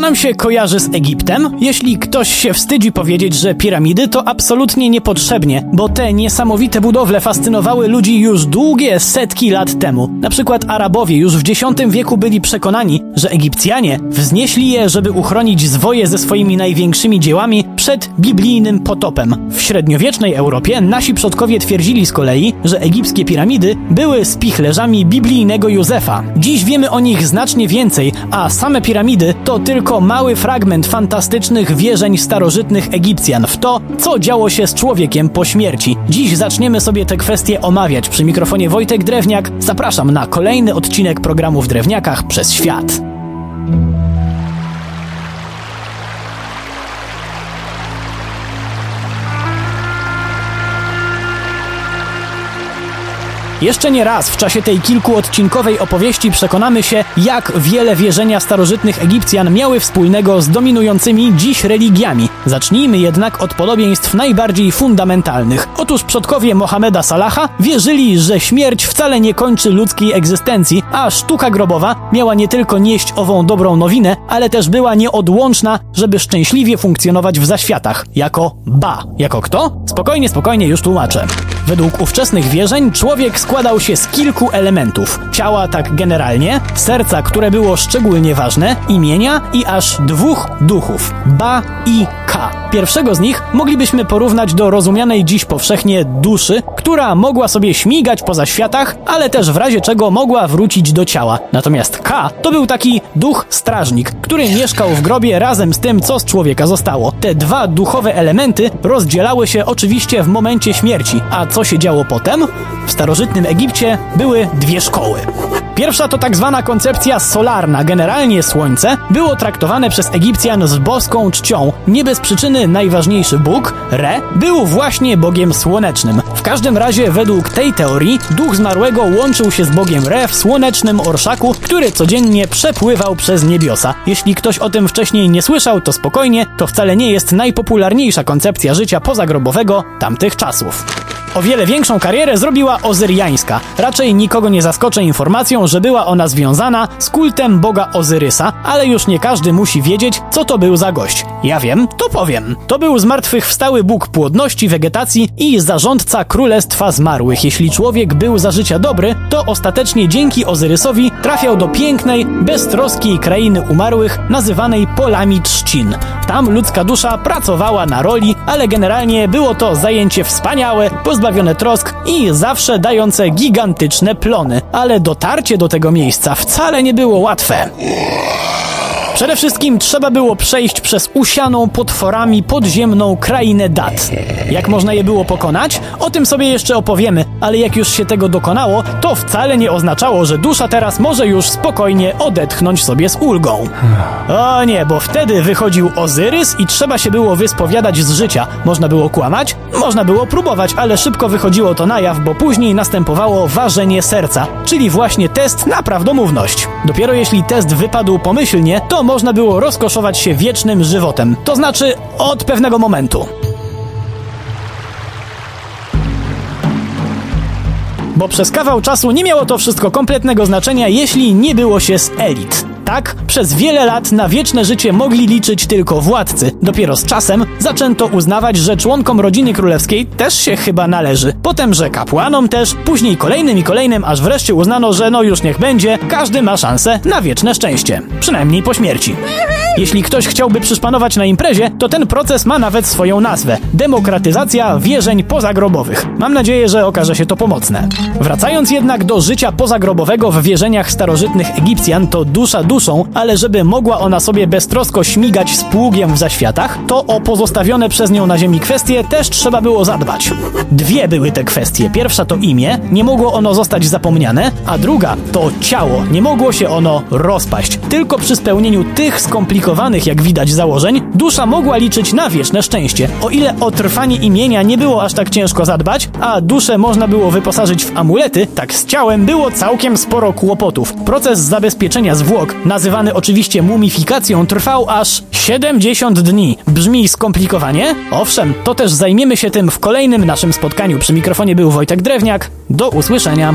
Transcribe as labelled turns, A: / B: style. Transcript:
A: Co nam się kojarzy z Egiptem? Jeśli ktoś się wstydzi powiedzieć, że piramidy, to absolutnie niepotrzebnie, bo te niesamowite budowle fascynowały ludzi już długie setki lat temu. Na przykład Arabowie już w X wieku byli przekonani, że Egipcjanie wznieśli je, żeby uchronić zwoje ze swoimi największymi dziełami przed biblijnym potopem. W średniowiecznej Europie nasi przodkowie twierdzili z kolei, że egipskie piramidy były spichlerzami biblijnego Józefa. Dziś wiemy o nich znacznie więcej, a same piramidy to tylko mały fragment fantastycznych wierzeń starożytnych Egipcjan w to, co działo się z człowiekiem po śmierci. Dziś zaczniemy sobie te kwestie omawiać. Przy mikrofonie Wojtek Drewniak zapraszam na kolejny odcinek programu w Drewniakach przez świat. Jeszcze nie raz w czasie tej kilkuodcinkowej opowieści przekonamy się, jak wiele wierzenia starożytnych Egipcjan miały wspólnego z dominującymi dziś religiami. Zacznijmy jednak od podobieństw najbardziej fundamentalnych. Otóż przodkowie Mohameda Salaha wierzyli, że śmierć wcale nie kończy ludzkiej egzystencji, a sztuka grobowa miała nie tylko nieść ową dobrą nowinę, ale też była nieodłączna, żeby szczęśliwie funkcjonować w zaświatach. Jako ba. Jako kto? Spokojnie, spokojnie, już tłumaczę. Według ówczesnych wierzeń człowiek składał się z kilku elementów. Ciała tak generalnie, serca, które było szczególnie ważne, imienia i aż dwóch duchów. Ba i Ka. Pierwszego z nich moglibyśmy porównać do rozumianej dziś powszechnie duszy, która mogła sobie śmigać poza światach, ale też w razie czego mogła wrócić do ciała. Natomiast K to był taki duch strażnik, który mieszkał w grobie razem z tym, co z człowieka zostało. Te dwa duchowe elementy rozdzielały się oczywiście w momencie śmierci. A co się działo potem? W starożytnym Egipcie były dwie szkoły. Pierwsza to tak zwana koncepcja solarna. Generalnie Słońce było traktowane przez Egipcjan z boską czcią. Nie bez przyczyny najważniejszy Bóg, Re, był właśnie Bogiem Słonecznym. W każdym razie według tej teorii duch zmarłego łączył się z Bogiem Re w słonecznym orszaku, który codziennie przepływał przez niebiosa. Jeśli ktoś o tym wcześniej nie słyszał, to spokojnie, to wcale nie jest najpopularniejsza koncepcja życia pozagrobowego tamtych czasów. O wiele większą karierę zrobiła Ozyriańska. Raczej nikogo nie zaskoczę informacją, że była ona związana z kultem boga Ozyrysa, ale już nie każdy musi wiedzieć, co to był za gość. Ja wiem, to powiem. To był zmartwychwstały bóg płodności, wegetacji i zarządca królestwa zmarłych. Jeśli człowiek był za życia dobry, to ostatecznie dzięki Ozyrysowi trafiał do pięknej, beztroskiej krainy umarłych, nazywanej polami trzcin. Tam ludzka dusza pracowała na roli, ale generalnie było to zajęcie wspaniałe, pozbawione trosk i zawsze dające gigantyczne plony. Ale dotarcie do tego miejsca wcale nie było łatwe. Przede wszystkim trzeba było przejść przez usianą potworami podziemną krainę Dat. Jak można je było pokonać? O tym sobie jeszcze opowiemy, ale jak już się tego dokonało, to wcale nie oznaczało, że dusza teraz może już spokojnie odetchnąć sobie z ulgą. O nie, bo wtedy wychodził Ozyrys i trzeba się było wyspowiadać z życia. Można było kłamać? Można było próbować, ale szybko wychodziło to na jaw, bo później następowało ważenie serca, czyli właśnie test na prawdomówność. Dopiero jeśli test wypadł pomyślnie, to można było rozkoszować się wiecznym żywotem. To znaczy od pewnego momentu. Bo przez kawał czasu nie miało to wszystko kompletnego znaczenia, jeśli nie było się z elit. Tak, przez wiele lat na wieczne życie mogli liczyć tylko władcy. Dopiero z czasem zaczęto uznawać, że członkom rodziny królewskiej też się chyba należy. Potem, że kapłanom też, później kolejnym i kolejnym, aż wreszcie uznano, że no już niech będzie, każdy ma szansę na wieczne szczęście. Przynajmniej po śmierci. Jeśli ktoś chciałby przyszpanować na imprezie, to ten proces ma nawet swoją nazwę. Demokratyzacja wierzeń pozagrobowych. Mam nadzieję, że okaże się to pomocne. Wracając jednak do życia pozagrobowego w wierzeniach starożytnych Egipcjan, to dusza duszą, ale żeby mogła ona sobie beztrosko śmigać z pługiem w zaświatach, to o pozostawione przez nią na ziemi kwestie też trzeba było zadbać. Dwie były te kwestie. Pierwsza to imię, nie mogło ono zostać zapomniane, a druga to ciało, nie mogło się ono rozpaść. Tylko przy spełnieniu tych skomplikowanych, jak widać, założeń, dusza mogła liczyć na wieczne szczęście. O ile o trwanie imienia nie było aż tak ciężko zadbać, a duszę można było wyposażyć w amulety, tak z ciałem było całkiem sporo kłopotów. Proces zabezpieczenia zwłok, nazywany oczywiście mumifikacją, trwał aż 70 dni. Brzmi skomplikowanie? Owszem, to też zajmiemy się tym w kolejnym naszym spotkaniu. Przy mikrofonie był Wojtek Drewniak. Do usłyszenia.